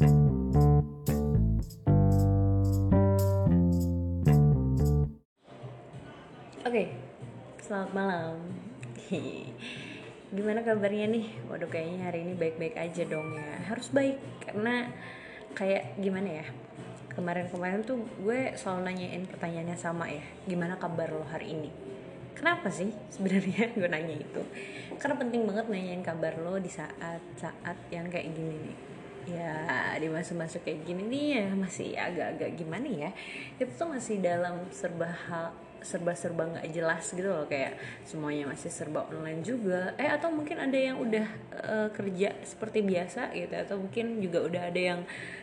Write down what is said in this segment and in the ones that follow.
Oke, selamat malam. Gimana kabarnya nih? Waduh kayaknya hari ini baik-baik aja dong ya. Harus baik karena kayak gimana ya? Kemarin-kemarin tuh gue selalu nanyain pertanyaannya sama ya. Gimana kabar lo hari ini? Kenapa sih sebenarnya gue nanya itu? Karena penting banget nanyain kabar lo di saat-saat yang kayak gini nih ya di masa-masa kayak gini nih ya masih agak-agak gimana ya? Itu tuh masih dalam serba hal serba-serba nggak jelas gitu loh kayak semuanya masih serba online juga. Eh atau mungkin ada yang udah uh, kerja seperti biasa gitu atau mungkin juga udah ada yang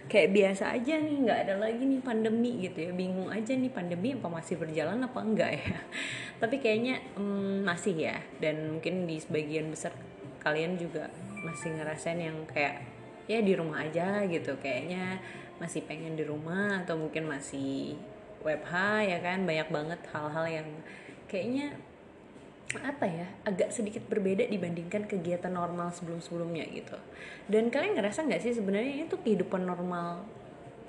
kayak biasa aja nih nggak ada lagi nih pandemi gitu ya. Bingung aja nih pandemi apa masih berjalan apa enggak ya? Tapi kayaknya um, masih ya. Dan mungkin di sebagian besar kalian juga masih ngerasain yang kayak ya di rumah aja gitu. Kayaknya masih pengen di rumah atau mungkin masih WebH ya kan? Banyak banget hal-hal yang kayaknya apa ya agak sedikit berbeda dibandingkan kegiatan normal sebelum-sebelumnya gitu. Dan kalian ngerasa nggak sih sebenarnya itu kehidupan normal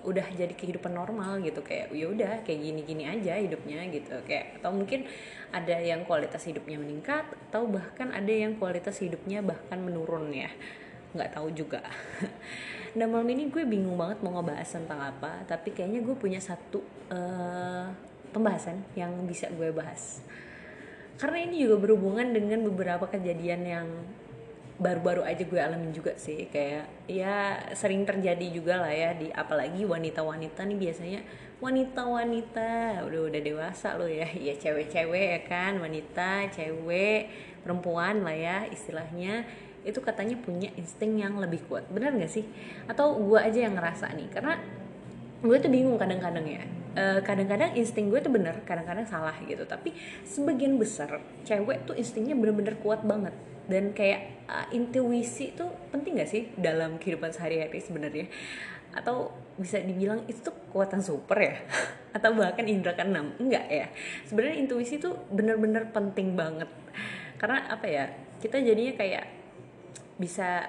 udah jadi kehidupan normal gitu? Kayak ya udah kayak gini-gini aja hidupnya gitu. Kayak atau mungkin ada yang kualitas hidupnya meningkat atau bahkan ada yang kualitas hidupnya bahkan menurun ya nggak tahu juga. Nah malam ini gue bingung banget mau ngebahas tentang apa tapi kayaknya gue punya satu uh, pembahasan yang bisa gue bahas. Karena ini juga berhubungan dengan beberapa kejadian yang baru-baru aja gue alamin juga sih. Kayak ya sering terjadi juga lah ya di apalagi wanita-wanita nih biasanya wanita-wanita udah udah dewasa loh ya. Ya cewek-cewek ya kan wanita cewek perempuan lah ya istilahnya itu katanya punya insting yang lebih kuat. Benar nggak sih? Atau gue aja yang ngerasa nih? Karena gue tuh bingung kadang-kadang ya. Eh, kadang-kadang insting gue tuh bener kadang-kadang salah gitu. Tapi sebagian besar cewek tuh instingnya bener-bener kuat banget. Dan kayak uh, intuisi tuh penting gak sih dalam kehidupan sehari-hari sebenarnya? Atau bisa dibilang itu tuh kekuatan super ya? Atau bahkan indra keenam? Enggak ya. Sebenarnya intuisi tuh bener-bener penting banget. Karena apa ya? Kita jadinya kayak bisa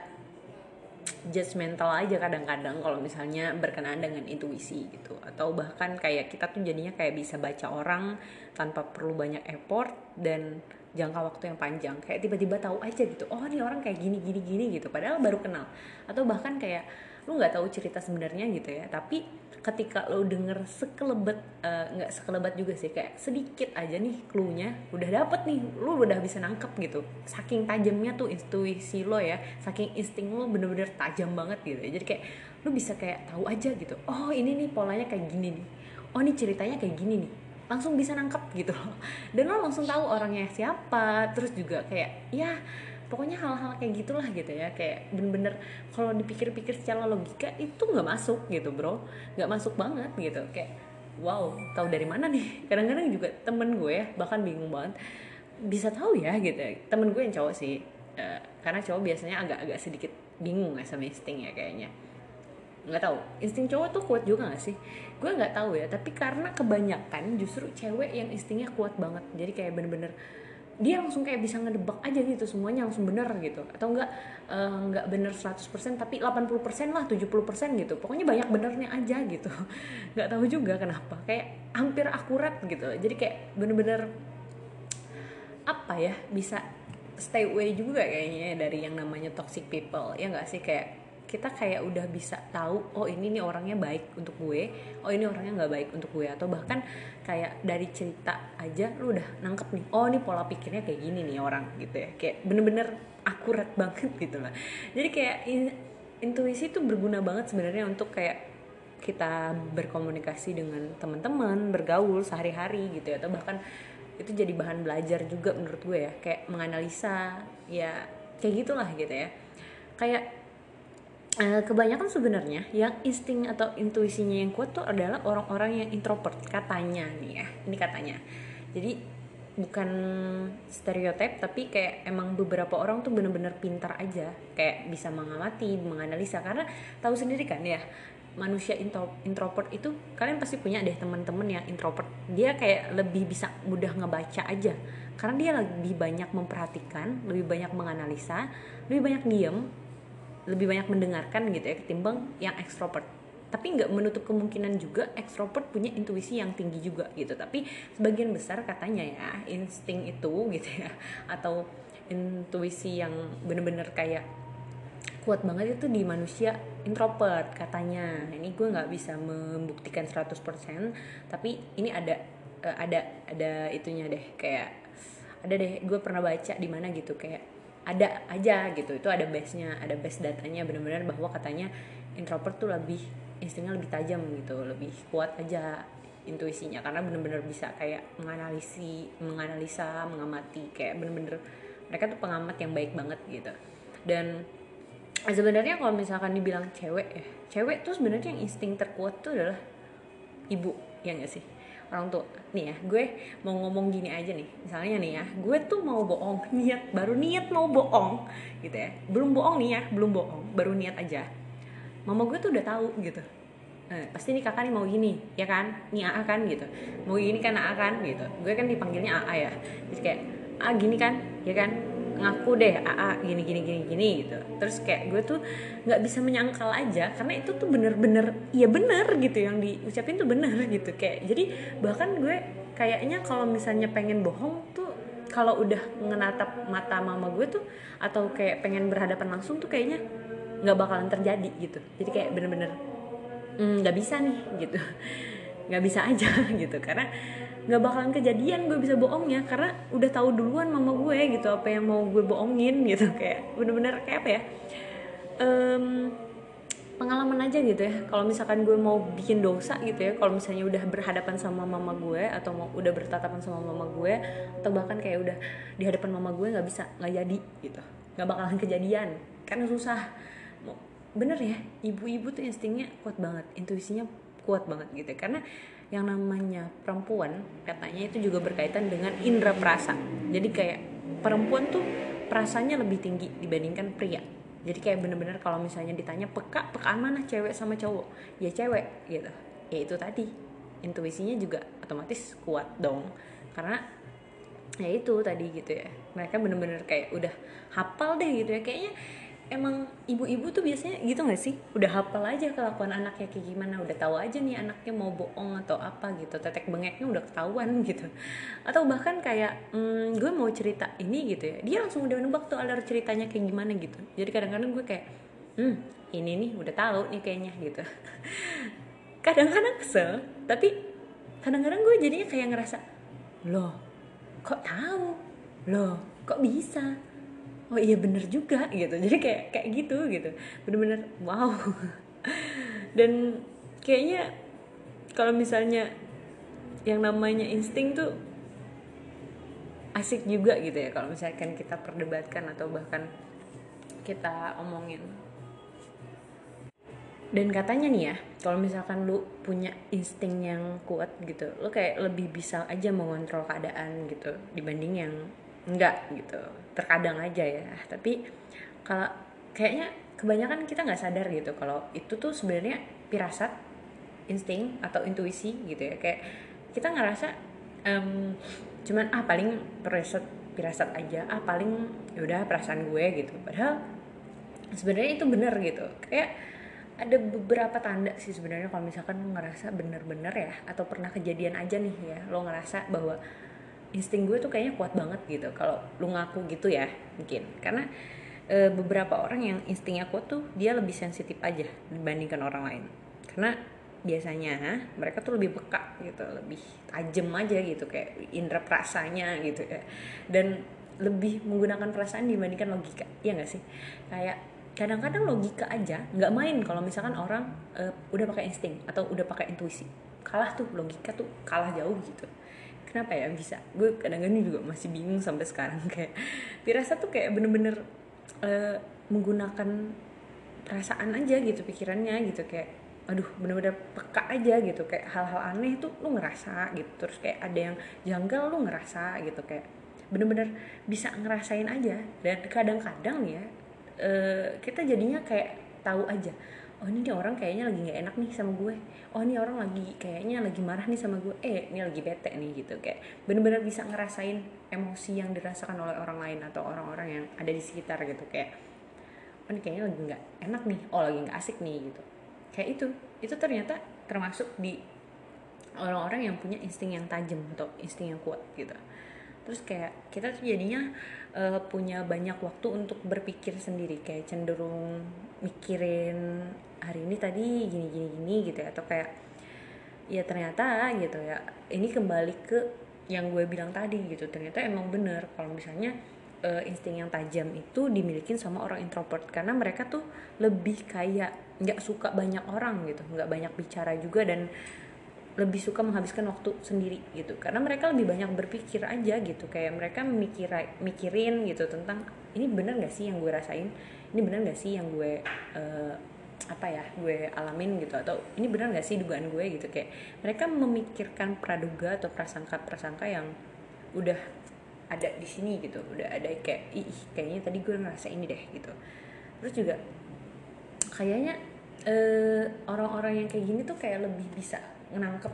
judgmental aja kadang-kadang kalau misalnya berkenaan dengan intuisi gitu. Atau bahkan kayak kita tuh jadinya kayak bisa baca orang tanpa perlu banyak effort dan jangka waktu yang panjang. Kayak tiba-tiba tahu aja gitu oh ini orang kayak gini gini gini gitu. Padahal baru kenal. Atau bahkan kayak lu nggak tahu cerita sebenarnya gitu ya. Tapi ketika lo denger sekelebet eh, nggak uh, sekelebat juga sih kayak sedikit aja nih cluenya udah dapet nih lo udah bisa nangkep gitu. Saking tajamnya tuh intuisi lo ya saking insting lo bener-bener tajam banget gitu ya. Jadi kayak lo bisa kayak tahu aja gitu oh ini nih polanya kayak gini nih. Oh ini ceritanya kayak gini nih langsung bisa nangkep gitu. Loh dan lo langsung tahu orangnya siapa terus juga kayak ya pokoknya hal-hal kayak gitulah gitu ya. Kayak bener-bener kalau dipikir-pikir secara logika itu nggak masuk gitu bro. Nggak masuk banget gitu. Kayak wow tahu dari mana nih? Kadang-kadang juga temen gue ya bahkan bingung banget bisa tahu ya gitu. Ya. temen gue yang cowok sih uh, karena cowok biasanya agak-agak sedikit bingung ya sama insting ya kayaknya nggak tahu. Insting cowok tuh kuat juga gak sih? Gue nggak tahu ya tapi karena kebanyakan justru cewek yang instingnya kuat banget. Jadi kayak bener-bener dia langsung kayak bisa ngedebak aja gitu semuanya langsung bener gitu. Atau enggak uh, enggak bener 100% tapi 80% lah 70% gitu. Pokoknya banyak benernya aja gitu. Nggak tahu juga kenapa. Kayak hampir akurat gitu. Jadi kayak bener-bener apa ya bisa stay away juga kayaknya dari yang namanya toxic people. Ya nggak sih? Kayak kita kayak udah bisa tahu oh ini nih orangnya baik untuk gue oh ini orangnya nggak baik untuk gue atau bahkan kayak dari cerita aja lu udah nangkep nih oh ini pola pikirnya kayak gini nih orang gitu ya. Kayak bener-bener akurat banget gitu lah. Jadi kayak in, intuisi itu berguna banget sebenarnya untuk kayak kita berkomunikasi dengan teman-teman bergaul sehari-hari gitu ya atau bahkan itu jadi bahan belajar juga menurut gue ya kayak menganalisa ya kayak gitulah gitu ya. Kayak uh, kebanyakan sebenarnya yang insting atau intuisinya yang kuat tuh adalah orang-orang yang introvert katanya nih ya. Ini katanya. Jadi bukan stereotip tapi kayak emang beberapa orang tuh bener-bener pintar aja. Kayak bisa mengamati menganalisa. Karena tahu sendiri kan ya manusia intro, introvert itu kalian pasti punya deh teman-teman yang introvert. Dia kayak lebih bisa mudah ngebaca aja. Karena dia lebih banyak memperhatikan lebih banyak menganalisa lebih banyak diem lebih banyak mendengarkan gitu ya ketimbang yang ekstrovert tapi nggak menutup kemungkinan juga ekstrovert punya intuisi yang tinggi juga gitu. Tapi sebagian besar katanya ya insting itu gitu ya atau intuisi yang bener-bener kayak kuat banget itu di manusia introvert katanya. Ini gue nggak bisa membuktikan 100% tapi ini ada uh, ada ada itunya deh kayak ada deh gue pernah baca di mana gitu kayak ada aja gitu. Itu ada base nya ada base datanya benar-benar bahwa katanya introvert tuh lebih instingnya lebih tajam gitu lebih kuat aja intuisinya. Karena bener-bener bisa kayak menganalisi menganalisa mengamati kayak bener-bener mereka tuh pengamat yang baik banget gitu. Dan sebenarnya kalau misalkan dibilang cewek ya cewek tuh sebenarnya yang insting terkuat tuh adalah ibu ya gak sih orang tua nih ya gue mau ngomong gini aja nih. Misalnya nih ya gue tuh mau bohong niat baru niat mau bohong gitu ya. Belum bohong nih ya belum bohong baru niat aja. Mama gue tuh udah tahu gitu. Nah, pasti nih kakak nih mau gini ya kan? Nih AA kan gitu. Mau gini kan AA kan gitu. Gue kan dipanggilnya AA ya. Jadi kayak ah gini kan ya kan ngaku deh AA gini gini gini gini gitu. Terus kayak gue tuh nggak bisa menyangkal aja karena itu tuh bener-bener ya bener gitu yang diucapin tuh bener gitu kayak. Jadi bahkan gue kayaknya kalau misalnya pengen bohong tuh kalau udah ngenatap mata mama gue tuh atau kayak pengen berhadapan langsung tuh kayaknya nggak bakalan terjadi gitu. Jadi kayak bener-bener hmm, nggak -bener, bisa nih gitu nggak bisa aja gitu. Karena nggak bakalan kejadian gue bisa bohongnya. Karena udah tahu duluan mama gue gitu apa yang mau gue bohongin gitu. Kayak bener-bener kayak apa ya? Um, pengalaman aja gitu ya. Kalau misalkan gue mau bikin dosa gitu ya kalau misalnya udah berhadapan sama mama gue atau mau udah bertatapan sama mama gue atau bahkan kayak udah di hadapan mama gue nggak bisa nggak jadi gitu. Nggak bakalan kejadian. Karena susah. Bener ya ibu-ibu tuh instingnya kuat banget. Intuisinya kuat banget gitu. Karena yang namanya perempuan katanya itu juga berkaitan dengan indera perasa. Jadi kayak perempuan tuh perasanya lebih tinggi dibandingkan pria. Jadi kayak bener-bener kalau misalnya ditanya peka pekaan mana cewek sama cowok? Ya cewek gitu. Ya itu tadi. Intuisinya juga otomatis kuat dong. Karena ya itu tadi gitu ya. Mereka bener-bener kayak udah hafal deh gitu ya. Kayaknya emang ibu-ibu tuh biasanya gitu gak sih? Udah hafal aja kelakuan anaknya kayak gimana udah tahu aja nih anaknya mau bohong atau apa gitu tetek bengeknya udah ketahuan gitu. Atau bahkan kayak hmm, gue mau cerita ini gitu ya. Dia langsung udah nebak tuh alur ceritanya kayak gimana gitu. Jadi kadang-kadang gue kayak hmm ini nih udah tahu nih kayaknya gitu. Kadang-kadang kesel tapi kadang-kadang gue jadinya kayak ngerasa loh kok tahu? Loh kok bisa oh iya bener juga gitu. Jadi kayak kayak gitu gitu. Bener-bener wow. Dan kayaknya kalau misalnya yang namanya insting tuh asik juga gitu ya. Kalau misalkan kita perdebatkan atau bahkan kita omongin. Dan katanya nih ya kalau misalkan lu punya insting yang kuat gitu lu kayak lebih bisa aja mengontrol keadaan gitu dibanding yang enggak gitu. Terkadang aja ya. Tapi kalau kayaknya kebanyakan kita nggak sadar gitu kalau itu tuh sebenarnya pirasat insting atau intuisi gitu ya. Kayak kita ngerasa um, cuman ah paling pirasat pirasat aja. Ah paling yaudah perasaan gue gitu. Padahal sebenarnya itu bener gitu. Kayak ada beberapa tanda sih sebenarnya kalau misalkan lo ngerasa bener-bener ya atau pernah kejadian aja nih ya. Lo ngerasa bahwa insting gue tuh kayaknya kuat banget gitu. Kalau lu ngaku gitu ya mungkin. Karena e, beberapa orang yang instingnya kuat tuh dia lebih sensitif aja dibandingkan orang lain. Karena biasanya mereka tuh lebih peka gitu lebih tajam aja gitu kayak indera perasanya gitu ya. Dan lebih menggunakan perasaan dibandingkan logika ya nggak sih? Kayak kadang-kadang logika aja nggak main kalau misalkan orang uh, udah pakai insting atau udah pakai intuisi. Kalah tuh logika tuh kalah jauh gitu kenapa ya? Bisa. Gue kadang-kadang juga masih bingung sampai sekarang. Kayak pirasa tuh kayak bener-bener uh, menggunakan perasaan aja gitu pikirannya gitu. Kayak aduh bener-bener peka aja gitu. Kayak hal-hal aneh tuh lu ngerasa gitu. Terus kayak ada yang janggal lu ngerasa gitu. Kayak bener-bener bisa ngerasain aja. Dan kadang-kadang ya uh, kita jadinya kayak tahu aja oh ini dia orang kayaknya lagi nggak enak nih sama gue. Oh ini orang lagi kayaknya lagi marah nih sama gue. Eh ini lagi bete nih gitu. Kayak bener-bener bisa ngerasain emosi yang dirasakan oleh orang lain atau orang-orang yang ada di sekitar gitu. Kayak oh ini kayaknya lagi nggak enak nih. Oh lagi nggak asik nih gitu. Kayak itu. Itu ternyata termasuk di orang-orang yang punya insting yang tajam atau insting yang kuat gitu. Terus kayak kita tuh jadinya uh, punya banyak waktu untuk berpikir sendiri. Kayak cenderung mikirin hari ini tadi gini gini gini gitu ya. Atau kayak ya ternyata gitu ya ini kembali ke yang gue bilang tadi gitu. Ternyata emang bener kalau misalnya uh, insting yang tajam itu dimiliki sama orang introvert. Karena mereka tuh lebih kayak nggak suka banyak orang gitu nggak banyak bicara juga dan lebih suka menghabiskan waktu sendiri gitu. Karena mereka lebih banyak berpikir aja gitu. Kayak mereka mikir mikirin gitu tentang ini bener gak sih yang gue rasain? Ini bener gak sih yang gue uh, apa ya gue alamin gitu atau ini bener gak sih dugaan gue gitu kayak mereka memikirkan praduga atau prasangka prasangka yang udah ada di sini gitu udah ada kayak ih kayaknya tadi gue ngerasa ini deh gitu. Terus juga kayaknya uh, orang-orang yang kayak gini tuh kayak lebih bisa nangkep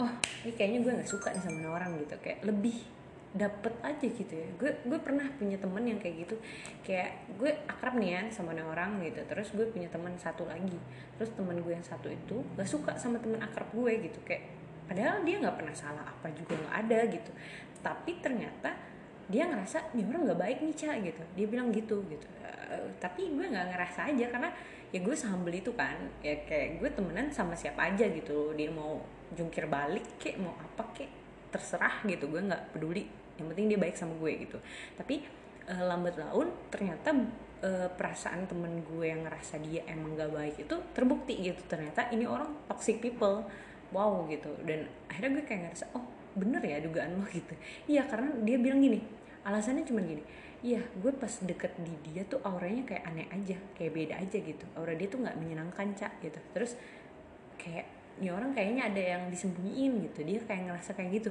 oh ini kayaknya gue nggak suka nih sama orang gitu kayak lebih dapet aja gitu ya. Gue gue pernah punya temen yang kayak gitu. Kayak gue akrab nih ya sama orang gitu. Terus gue punya teman satu lagi. Terus temen gue yang satu itu gak suka sama temen akrab gue gitu. Kayak padahal dia nggak pernah salah apa juga nggak ada gitu. Tapi ternyata dia ngerasa nih orang nggak baik nih cak gitu. Dia bilang gitu gitu. Uh, tapi gue nggak ngerasa aja karena ya gue sehumble itu kan. Ya kayak gue temenan sama siapa aja gitu. Dia mau jungkir balik kek mau apa kek terserah gitu. Gue nggak peduli yang penting dia baik sama gue gitu. Tapi uh, lambat laun ternyata uh, perasaan temen gue yang ngerasa dia emang gak baik itu terbukti gitu. Ternyata ini orang toxic people. Wow gitu. Dan akhirnya gue kayak ngerasa oh bener ya dugaan lo gitu. Iya karena dia bilang gini alasannya cuma gini. Iya gue pas deket di dia tuh auranya kayak aneh aja kayak beda aja gitu. Aura dia tuh nggak menyenangkan cak gitu. Terus kayak ini orang kayaknya ada yang disembunyiin gitu. Dia kayak ngerasa kayak gitu.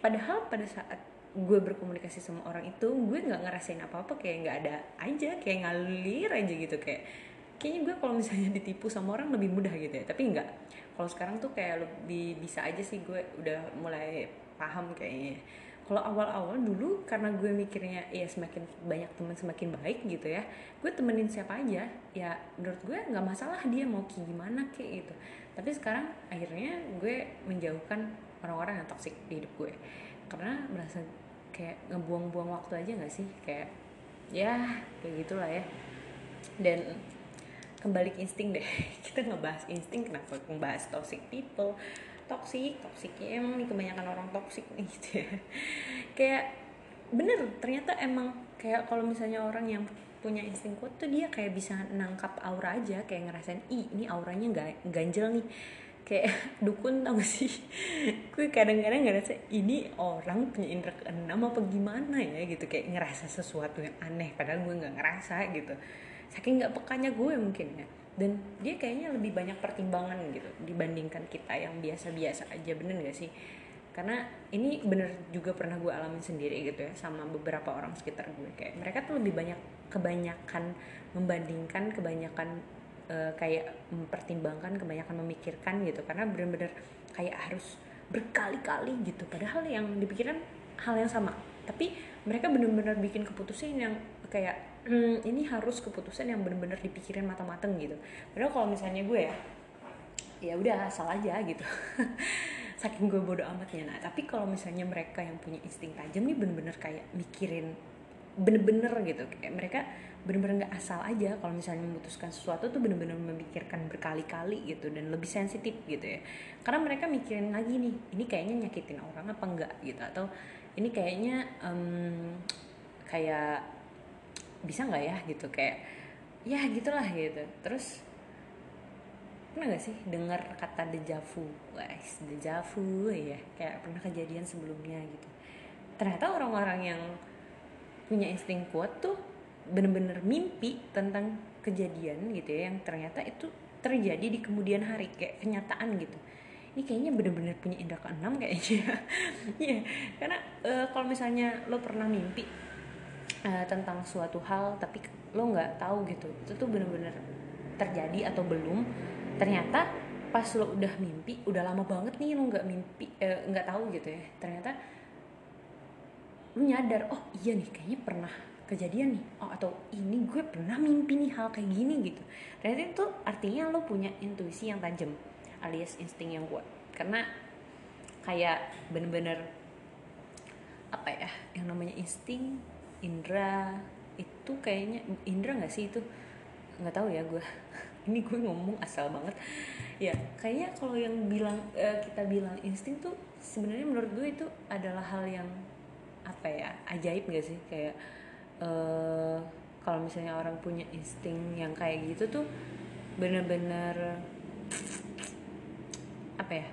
Padahal pada saat gue berkomunikasi sama orang itu gue nggak ngerasain apa apa kayak nggak ada aja kayak ngalir aja gitu kayak kayaknya gue kalau misalnya ditipu sama orang lebih mudah gitu ya. Tapi nggak. Kalau sekarang tuh kayak lebih bisa aja sih gue udah mulai paham kayaknya. Kalau awal-awal dulu karena gue mikirnya ya semakin banyak teman semakin baik gitu ya gue temenin siapa aja ya menurut gue nggak masalah dia mau kayak gimana kayak gitu. Tapi sekarang akhirnya gue menjauhkan orang-orang yang toksik di hidup gue karena merasa kayak ngebuang-buang waktu aja nggak sih? Kayak ya kayak gitulah ya. Dan kembali ke insting deh kita ngebahas insting kenapa ngebahas toxic people? Toksik toksik ya emang nih kebanyakan orang toksik nih gitu ya. Kayak bener ternyata emang kayak kalau misalnya orang yang punya insting kuat tuh dia kayak bisa nangkap aura aja kayak ngerasain ih ini auranya nggak ganjel nih kayak dukun tau gak sih? Gue kadang-kadang ngerasa ini orang punya indera keenam apa gimana ya? Gitu kayak ngerasa sesuatu yang aneh padahal gue nggak ngerasa gitu. Saking nggak pekanya gue mungkin ya. Dan dia kayaknya lebih banyak pertimbangan gitu dibandingkan kita yang biasa-biasa aja bener gak sih? Karena ini bener juga pernah gue alamin sendiri gitu ya sama beberapa orang sekitar gue. Kayak mereka tuh lebih banyak kebanyakan membandingkan kebanyakan uh, kayak mempertimbangkan kebanyakan memikirkan gitu. Karena bener-bener kayak harus berkali-kali gitu. Padahal yang dipikirkan hal yang sama. Tapi mereka bener-bener bikin keputusan yang kayak hmm, ini harus keputusan yang bener-bener dipikirin matang-matang gitu. Padahal kalau misalnya gue ya ya udah asal aja gitu. Saking gue bodoh amatnya nah tapi kalau misalnya mereka yang punya insting tajam nih bener-bener kayak mikirin bener-bener gitu. Kayak mereka bener-bener nggak asal aja kalau misalnya memutuskan sesuatu tuh bener-bener memikirkan berkali-kali gitu dan lebih sensitif gitu ya. Karena mereka mikirin lagi nih ini kayaknya nyakitin orang apa enggak gitu? Atau ini kayaknya um, kayak bisa nggak ya gitu? Kayak ya gitulah gitu. Terus pernah gak sih dengar kata dejavu guys dejavu ya. Kayak pernah kejadian sebelumnya gitu. Ternyata orang-orang yang punya insting kuat tuh bener-bener mimpi tentang kejadian gitu ya yang ternyata itu terjadi di kemudian hari kayak kenyataan gitu. Ini kayaknya bener-bener punya indera keenam kayaknya. Ya karena uh, kalau misalnya lo pernah mimpi uh, tentang suatu hal tapi lo nggak tahu gitu itu tuh bener-bener terjadi atau belum ternyata pas lo udah mimpi udah lama banget nih lo nggak mimpi eh, nggak uh, tahu gitu ya. Ternyata lo nyadar oh iya nih kayaknya pernah kejadian nih. Oh atau ini gue pernah mimpi nih hal kayak gini gitu. Ternyata itu artinya lo punya intuisi yang tajam alias insting yang kuat. Karena kayak bener-bener apa ya yang namanya insting indra itu kayaknya indra nggak sih itu? Nggak tahu ya gue ini gue ngomong asal banget. Ya kayaknya kalau yang bilang uh, kita bilang insting tuh sebenarnya menurut gue itu adalah hal yang apa ya ajaib gak sih? Kayak uh, kalau misalnya orang punya insting yang kayak gitu tuh bener-bener apa ya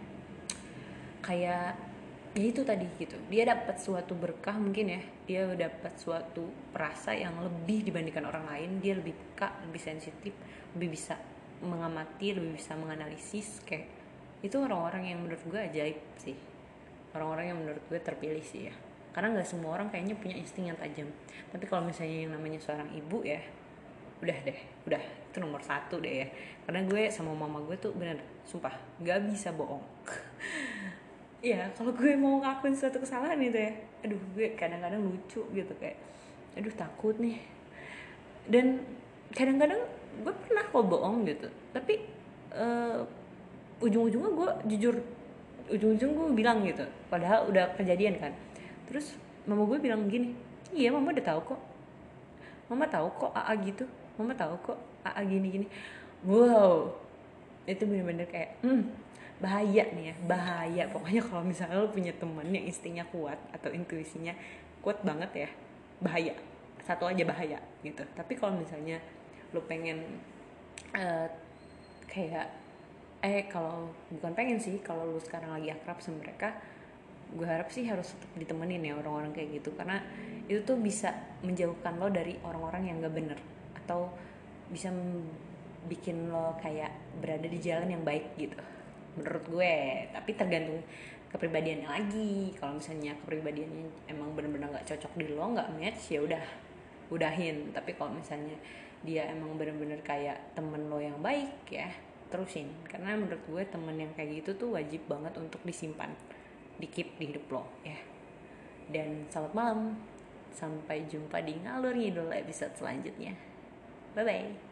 kayak ya itu tadi gitu. Dia dapat suatu berkah mungkin ya dia dapat suatu perasa yang lebih dibandingkan orang lain dia lebih peka lebih sensitif lebih bisa mengamati lebih bisa menganalisis kayak itu orang-orang yang menurut gue ajaib sih. Orang-orang yang menurut gue terpilih sih ya karena nggak semua orang kayaknya punya insting yang tajam. Tapi kalau misalnya yang namanya seorang ibu ya udah deh udah. Itu nomor satu deh ya. Karena gue sama mama gue tuh bener sumpah nggak bisa bohong. Iya, kalau gue mau ngakuin suatu kesalahan itu ya, aduh gue kadang-kadang lucu gitu kayak, aduh takut nih. Dan kadang-kadang gue pernah kok bohong gitu, tapi uh, ujung-ujungnya gue jujur, ujung-ujung gue bilang gitu, padahal udah kejadian kan. Terus mama gue bilang gini, iya mama udah tahu kok, mama tahu kok AA gitu, mama tahu kok AA gini-gini. Wow, itu bener-bener kayak, hmm, bahaya nih ya bahaya. Pokoknya kalau misalnya lo punya temen yang instingnya kuat atau intuisinya kuat banget ya bahaya. Satu aja bahaya gitu. Tapi kalau misalnya lo pengen uh, kayak eh kalau bukan pengen sih kalau lo sekarang lagi akrab sama mereka gue harap sih harus tetap ditemenin ya orang-orang kayak gitu. Karena itu tuh bisa menjauhkan lo dari orang-orang yang gak bener. Atau bisa bikin lo kayak berada di jalan yang baik gitu menurut gue. Tapi tergantung kepribadiannya lagi. Kalau misalnya kepribadiannya emang bener-bener nggak cocok di lo nggak match ya udah udahin. Tapi kalau misalnya dia emang bener-bener kayak temen lo yang baik ya terusin. Karena menurut gue temen yang kayak gitu tuh wajib banget untuk disimpan di keep di hidup lo ya. Dan selamat malam. Sampai jumpa di ngalur ngidul episode selanjutnya. Bye bye